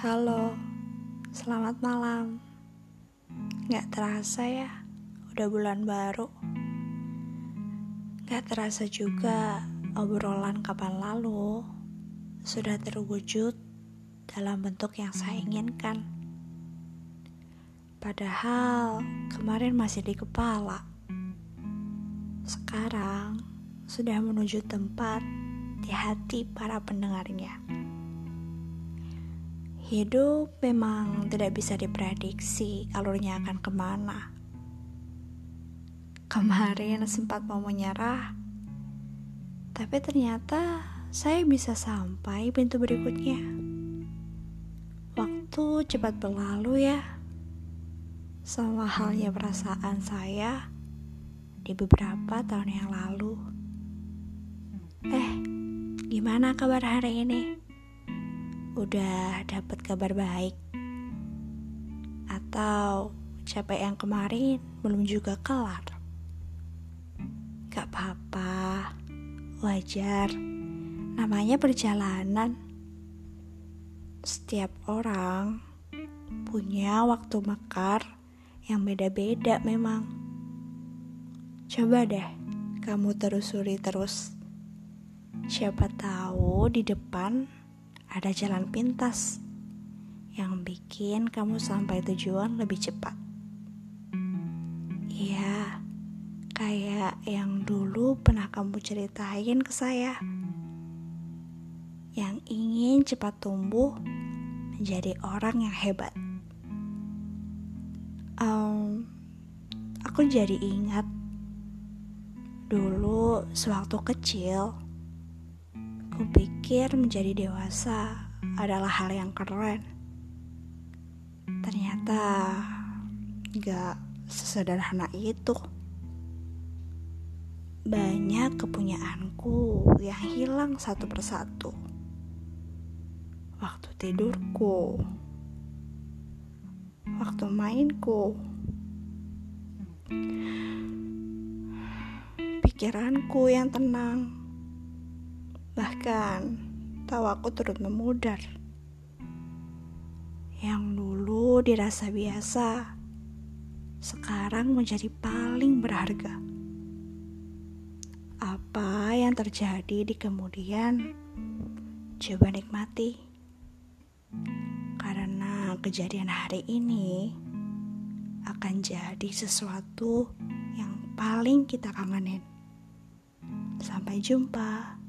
Halo, selamat malam. Gak terasa ya, udah bulan baru. Gak terasa juga obrolan kapan lalu sudah terwujud dalam bentuk yang saya inginkan. Padahal kemarin masih di kepala. Sekarang sudah menuju tempat di hati para pendengarnya. Hidup memang tidak bisa diprediksi alurnya akan ke mana. Kemarin sempat mau menyerah, tapi ternyata saya bisa sampai pintu berikutnya. Waktu cepat berlalu ya, sama halnya perasaan saya di beberapa tahun yang lalu. Eh, gimana kabar hari ini? Udah dapat kabar baik. Atau capek yang kemarin belum juga kelar. Gak apa-apa wajar. Namanya perjalanan. Setiap orang punya waktu mekar yang beda-beda memang. Coba deh kamu terusuri terus. Siapa tahu di depan ada jalan pintas yang bikin kamu sampai tujuan lebih cepat. Iya, kayak yang dulu pernah kamu ceritain ke saya. Yang ingin cepat tumbuh menjadi orang yang hebat. Um, aku jadi ingat dulu sewaktu kecil Kupikir menjadi dewasa adalah hal yang keren. Ternyata gak sesederhana itu. Banyak kepunyaanku yang hilang satu persatu. Waktu tidurku, waktu mainku, pikiranku yang tenang Bahkan tawaku turut memudar. Yang dulu dirasa biasa, sekarang menjadi paling berharga. Apa yang terjadi di kemudian, coba nikmati. Karena kejadian hari ini akan jadi sesuatu yang paling kita kangenin. Sampai jumpa.